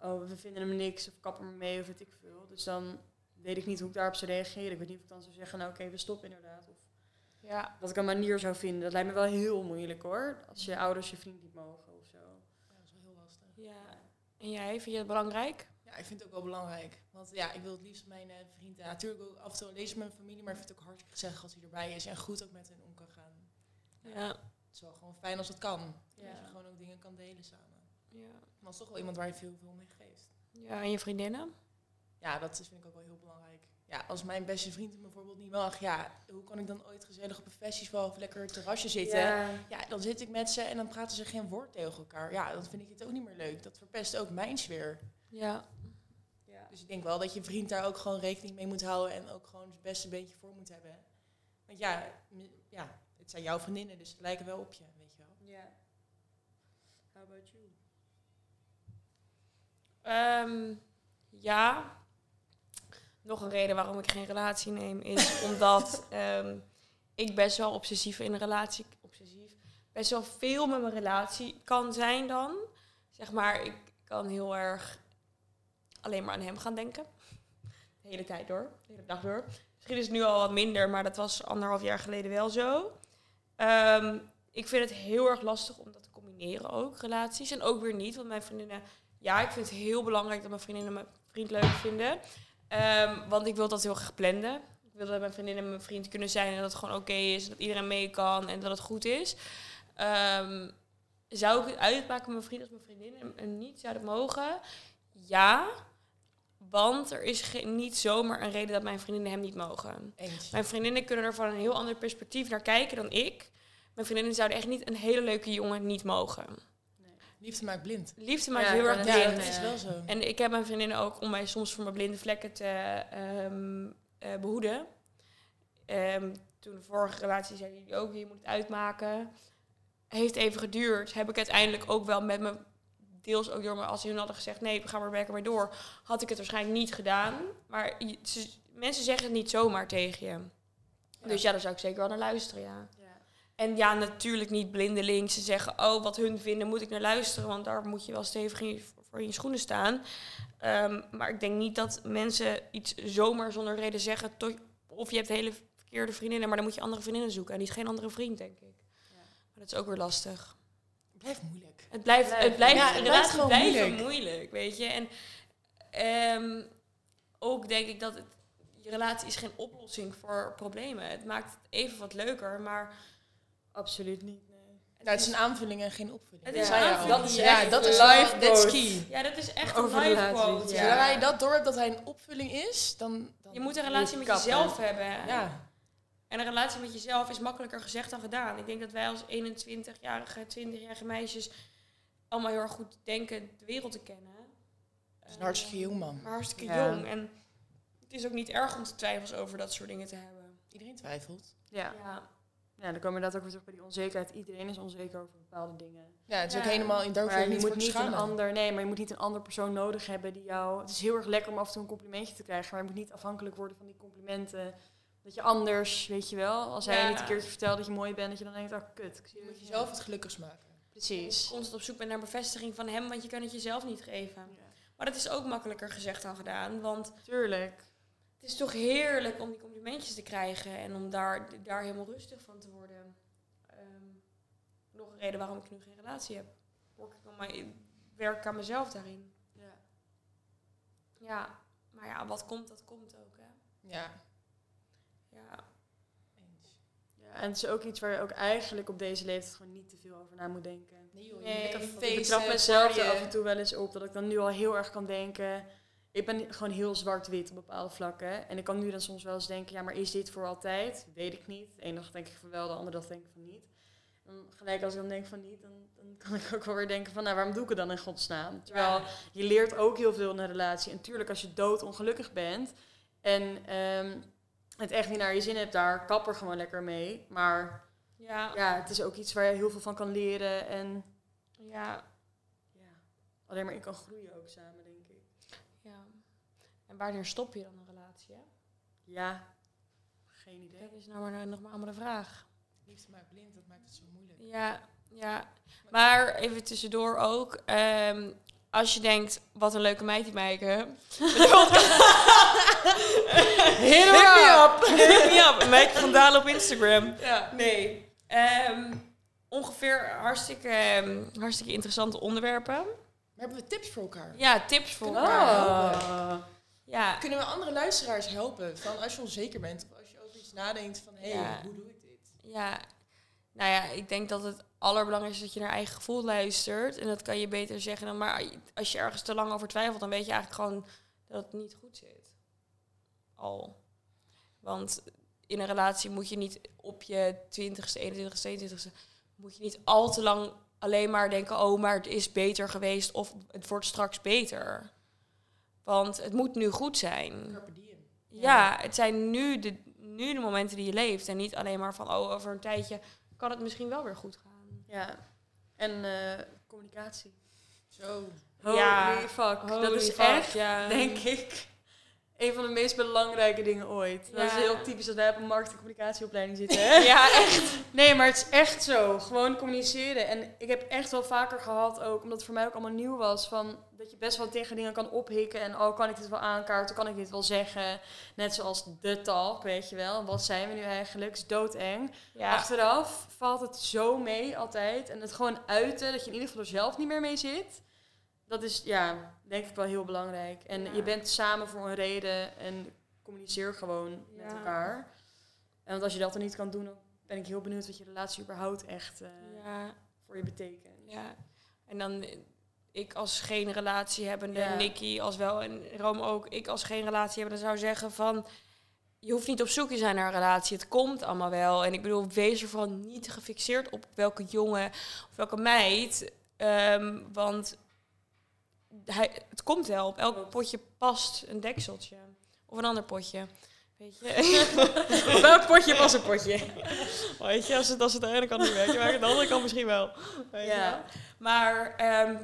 oh, we vinden hem niks of kap er maar mee of weet ik veel. Dus dan weet ik niet hoe ik daarop zou reageren. Ik weet niet of ik dan zou zeggen, nou oké, we stoppen inderdaad. Of Ja. dat ik een manier zou vinden. Dat lijkt me wel heel moeilijk hoor. Als je ouders je vriend niet mogen of zo. Ja, dat is wel heel lastig. ja. En jij, vind je het belangrijk? Ja, ik vind het ook wel belangrijk. Want ja, ik wil het liefst mijn eh, vriend... Ja, natuurlijk ook af en toe lezen met mijn familie, maar ik vind het ook hartstikke gezellig als hij erbij is. En goed ook met hen om kan gaan. Ja. Het is wel gewoon fijn als het kan. Ja. Dat je gewoon ook dingen kan delen samen. Ja. Maar het is toch wel iemand waar je veel, veel mee geeft. Ja, en je vriendinnen? Ja, dat vind ik ook wel heel belangrijk. Ja, als mijn beste vriend bijvoorbeeld niet mag, ja, hoe kan ik dan ooit gezellig op een festival of lekker terrasje zitten? Ja. Ja. dan zit ik met ze en dan praten ze geen woord tegen elkaar. Ja, dan vind ik het ook niet meer leuk. Dat verpest ook mijn sfeer. Ja. Dus ik denk wel dat je vriend daar ook gewoon rekening mee moet houden en ook gewoon het beste beetje voor moet hebben. Want ja, ja het zijn jouw vriendinnen, dus het lijken wel op je, weet je wel. ja. How about you? Ehm, ja. Nog een reden waarom ik geen relatie neem is [LAUGHS] omdat ehm, ik best wel obsessief in een relatie, obsessief, best wel veel met mijn relatie kan zijn dan. Zeg maar, ik kan heel erg alleen maar aan hem gaan denken. De hele tijd door, de hele dag door. Misschien is het nu al wat minder, maar dat was anderhalf jaar geleden wel zo. Ehm, ik vind het heel erg lastig om dat te combineren ook, relaties. En ook weer niet, want mijn vriendinnen ja, ik vind het heel belangrijk dat mijn vriendinnen mijn vriend leuk vinden. Ehm, want ik wil dat heel graag. Ik wil dat mijn vriendin en mijn vriend kunnen zijn en dat het gewoon oké is, dat iedereen mee kan en dat het goed is. Ehm, zou ik het uitmaken mijn vriend als mijn vriendin en, en niet zouden mogen? Ja, want er is niet zomaar een reden dat mijn vriendinnen hem niet mogen. Eens. Mijn vriendinnen kunnen er van een heel ander perspectief naar kijken dan ik. Mijn vriendinnen zouden echt niet een hele leuke jongen niet mogen. Liefde maakt blind. Liefde maakt Ja, heel erg wou Ja, blind. dat is wel zo. En ik heb mijn vriendinnen ook om mij soms voor mijn blinde vlekken te ehm, eh, behoeden. Ehm, toen de vorige relatie zeiden jullie ook, je moet het uitmaken. Heeft even geduurd. Heb ik uiteindelijk ook wel met me, deels ook door me, als hun hadden gezegd, nee, we gaan maar werken mee door, had ik het waarschijnlijk niet gedaan. Maar je- ze- mensen zeggen het niet zomaar tegen je. Dus ja, daar zou ik zeker wel naar luisteren, ja. Ja. En ja, natuurlijk niet blindelings. Ze zeggen, oh, wat hun vinden, moet ik naar luisteren. Want daar moet je wel stevig in je, voor in je schoenen staan. Ehm, maar ik denk niet dat mensen iets zomaar zonder reden zeggen. Tot, of je hebt hele verkeerde vriendinnen, maar dan moet je andere vriendinnen zoeken. En die is geen andere vriend, denk ik. Ja. Maar dat is ook weer lastig. Het blijft moeilijk. Het blijft, het blijft, Ja, het blijft relaties gewoon blijven moeilijk. moeilijk. weet je. En ehm, ook denk ik dat het, je relatie is geen oplossing voor problemen. Het maakt het even wat leuker, maar... Absoluut niet, nee. Nou, het is een aanvulling en geen opvulling. Het Dat is aanvulling, Dat is, ja. ja, dat is Life that's key. Ja, dat is echt Over een life quote. ja. Zodra je dat door hebt dat hij een opvulling is, dan... dan Je moet een relatie met jezelf hebben. Ja, En een relatie met jezelf is makkelijker gezegd dan gedaan. Ik denk dat wij als 21-jarige, 20-jarige meisjes allemaal heel erg goed denken de wereld te kennen. dat is een hartstikke jong man. Maar hartstikke Ja. jong. En het is ook niet erg om te twijfels over dat soort dingen te hebben. Iedereen twijfelt. Ja. Ja. ja, dan komen we inderdaad ook weer terug bij die onzekerheid. Iedereen is onzeker over bepaalde dingen. Ja, het is ook helemaal in daar Maar je niet moet niet een ander, nee, maar je moet niet een ander persoon nodig hebben die jou. Het is heel erg lekker om af en toe een complimentje te krijgen, maar je moet niet afhankelijk worden van die complimenten. Dat je anders, weet je wel, als hij niet een keertje vertelt dat je mooi bent, dat je dan denkt, oh kut, ik zie Je dat moet jezelf het gelukkigst maken. Precies. Constant op zoek bent naar bevestiging van hem, want je kan het jezelf niet geven. Ja. Maar dat is ook makkelijker gezegd dan gedaan. Want Tuurlijk. het is toch heerlijk om die complimentjes te krijgen en om daar, daar helemaal rustig van te worden. Ehm, nog een reden waarom ik nu geen relatie heb. Ik werk aan mezelf daarin. Ja. Ja, maar ja, wat komt, dat komt ook. Hè? Ja, Ja. En het is ook iets waar je ook eigenlijk op deze leeftijd gewoon niet te veel over na moet denken. Nee joh, je Nee, lekker ik betrap mezelf er af en toe wel eens op dat ik dan nu al heel erg kan denken. Ik ben gewoon heel zwart-wit op bepaalde vlakken. En ik kan nu dan soms wel eens denken, ja, maar is dit voor altijd? Weet ik niet. De ene dag denk ik van wel, de andere dag denk ik van niet. Dan gelijk als ik dan denk van niet, dan, dan kan ik ook wel weer denken van, nou, waarom doe ik het dan in godsnaam? Terwijl je leert ook heel veel in een relatie. En tuurlijk, als je doodongelukkig bent en ehm, het echt niet naar je zin hebt daar, kap er gewoon lekker mee. Maar Ja. ja, het is ook iets waar je heel veel van kan leren en Ja. ja, alleen maar in kan groeien ook samen, denk ik. ja. En wanneer stop je dan een relatie? Hè? Ja, geen idee. Dat is nou maar nog maar allemaal de vraag. Liefde maakt blind, dat maakt het zo moeilijk. Ja, ja. Maar even tussendoor ook. ehm, als je denkt, wat een leuke meid die Meike. Hit me up! Hit me up. Meike van Dalen op Instagram. Ja. Nee. Ehm, ongeveer hartstikke, ehm, hartstikke interessante onderwerpen. Maar hebben we tips voor elkaar? Ja, tips voor Kunnen elkaar. elkaar Oh. Ja, Kunnen we andere luisteraars helpen? Van als je onzeker bent of als je over iets nadenkt van hé, hey, Ja. hoe doe ik dit? ja. Nou ja, ik denk dat het allerbelangrijkste is dat je naar eigen gevoel luistert. En dat kan je beter zeggen dan maar als je ergens te lang over twijfelt, dan weet je eigenlijk gewoon dat het niet goed zit. Al. Want in een relatie moet je niet op je 20ste, 21ste, 22ste, moet je niet al te lang alleen maar denken, oh, maar het is beter geweest of het wordt straks beter. Want het moet nu goed zijn. Ja, het zijn nu de, nu de momenten die je leeft. En niet alleen maar van, oh, over een tijdje kan het misschien wel weer goed gaan. Ja, en eh, communicatie. Zo. Holy Ja, fuck. dat is fuck, echt, ja. denk ik, een van de meest belangrijke dingen ooit. Dat is heel typisch dat wij op een markt- en communicatieopleiding zitten. Hè? Ja, echt. [LAUGHS] Nee, maar het is echt zo. Gewoon communiceren. En ik heb echt wel vaker gehad, ook omdat het voor mij ook allemaal nieuw was, van dat je best wel tegen dingen kan ophikken. En oh, kan ik dit wel aankaarten? Kan ik dit wel zeggen? Net zoals de talk, weet je wel. Wat zijn we nu eigenlijk? Het is doodeng. Ja, Achteraf valt het zo mee altijd. En het gewoon uiten, dat je in ieder geval er zelf niet meer mee zit. Dat is, ja, denk ik wel heel belangrijk. En Ja. je bent samen voor een reden. En communiceer gewoon met elkaar. En want als je dat dan niet kan doen, dan ben ik heel benieuwd wat je relatie überhaupt echt eh, Ja, voor je betekent. ja. En dan eh, ik als geen relatie hebbende, Ja. Nicky als wel en Rome ook, ik als geen relatie hebbende zou zeggen van... Je hoeft niet op zoek te zijn naar een relatie. Het komt allemaal wel. En ik bedoel, wees er vooral niet gefixeerd op welke jongen of welke meid. Ehm, want hij, het komt wel. Op elk potje past een dekseltje. Of een ander potje. Weet je? [LAUGHS] Op welk potje was een potje? Weet je, als het, als het de ene kant niet werkt, werkt het de andere kant misschien wel. Weet Ja. wel? Maar ehm,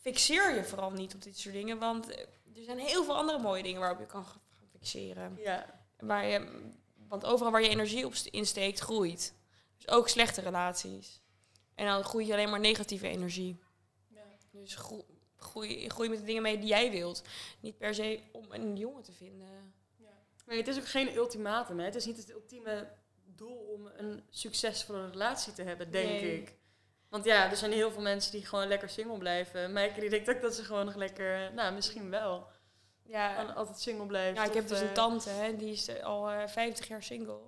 fixeer je vooral niet op dit soort dingen, want er zijn heel veel andere mooie dingen waarop je kan gaan fixeren. Ja. Waar je, want overal waar je energie op st- insteekt, groeit. Dus ook slechte relaties. En dan groeit je alleen maar negatieve energie. Dus gro- groei, groei met de dingen mee die jij wilt. Niet per se om een jongen te vinden. Maar het is ook geen ultimatum. Hè? Het is niet het ultieme doel om een succesvolle relatie te hebben, denk Nee. ik. Want ja, er zijn heel veel mensen die gewoon lekker single blijven. Maaike die denkt ook dat ze gewoon nog lekker, nou misschien wel, Ja, gewoon altijd single blijft. Ja, ik heb dus eh, een tante, hè, die is eh, al eh 50 jaar single.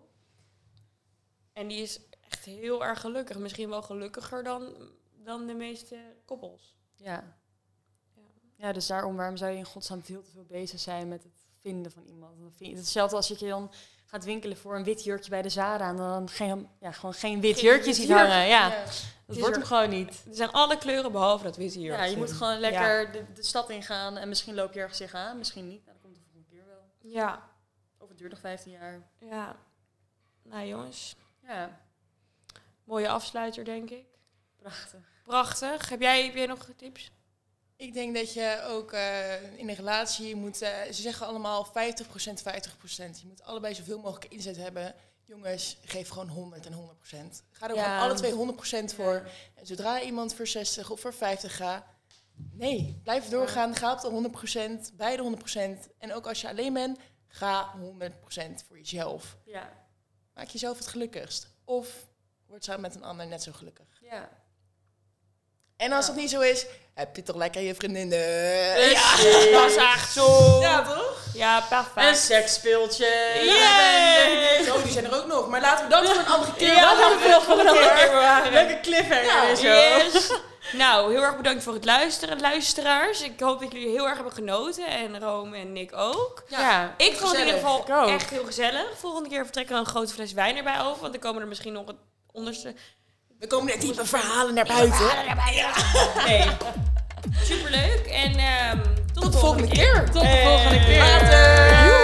En die is echt heel erg gelukkig. Misschien wel gelukkiger dan, dan de meeste koppels. Ja. Ja. dus daarom, waarom zou je in godsnaam veel te veel bezig zijn met het vinden van iemand? Vind je, hetzelfde als je dan gaat winkelen voor een wit jurkje bij de Zara en dan geen, ja, gewoon geen wit Geen jurkje ziet hangen. Ja, Ja. dat wordt hem gewoon niet. Er zijn alle kleuren behalve dat witte hier. Ja, je moet gewoon lekker de, de stad ingaan en misschien loop je ergens tegenaan, misschien niet. Nou, dat komt de volgende keer wel. Ja, Of het duurt nog 15 jaar. ja. Nou jongens, Ja, mooie afsluiter denk ik. prachtig. Prachtig. Heb jij, heb jij nog tips? Ik denk dat je ook eh, in een relatie moet, eh, ze zeggen allemaal 50%, 50%. Je moet allebei zoveel mogelijk inzet hebben. Jongens, geef gewoon 100 en 100%. Ga er Ja. gewoon alle twee 100% voor. En zodra iemand voor 60 of voor 50 gaat, nee, blijf doorgaan. Ga op de 100%, beide 100%. En ook als je alleen bent, ga 100% voor jezelf. Ja, Maak jezelf het gelukkigst. Of word samen met een ander net zo gelukkig. ja. En als Ja. dat niet zo is, heb je toch lekker je vriendinnen. Ja, [LAUGHS] Dat is echt zo. Ja, toch? Ja, Een perfect. seksspeeltje. Yay! Zo, die zijn er ook nog. Maar laten we dat voor een andere keer Ja, dat wil voor een andere keer. Leuke cliffhanger Ja, is zo. Yes. nou, heel erg bedankt voor het luisteren, luisteraars. Ik hoop dat jullie heel erg hebben genoten. En Rome en Nick ook. Ja. Ik vond het in ieder geval echt heel gezellig. Volgende keer vertrekken we een grote fles wijn erbij over. Want dan komen er misschien nog het onderste... Er komen net diepe verhalen naar buiten. Nee. Superleuk. En ehm, tot, Tot de volgende keer. Tot de volgende keer. Later.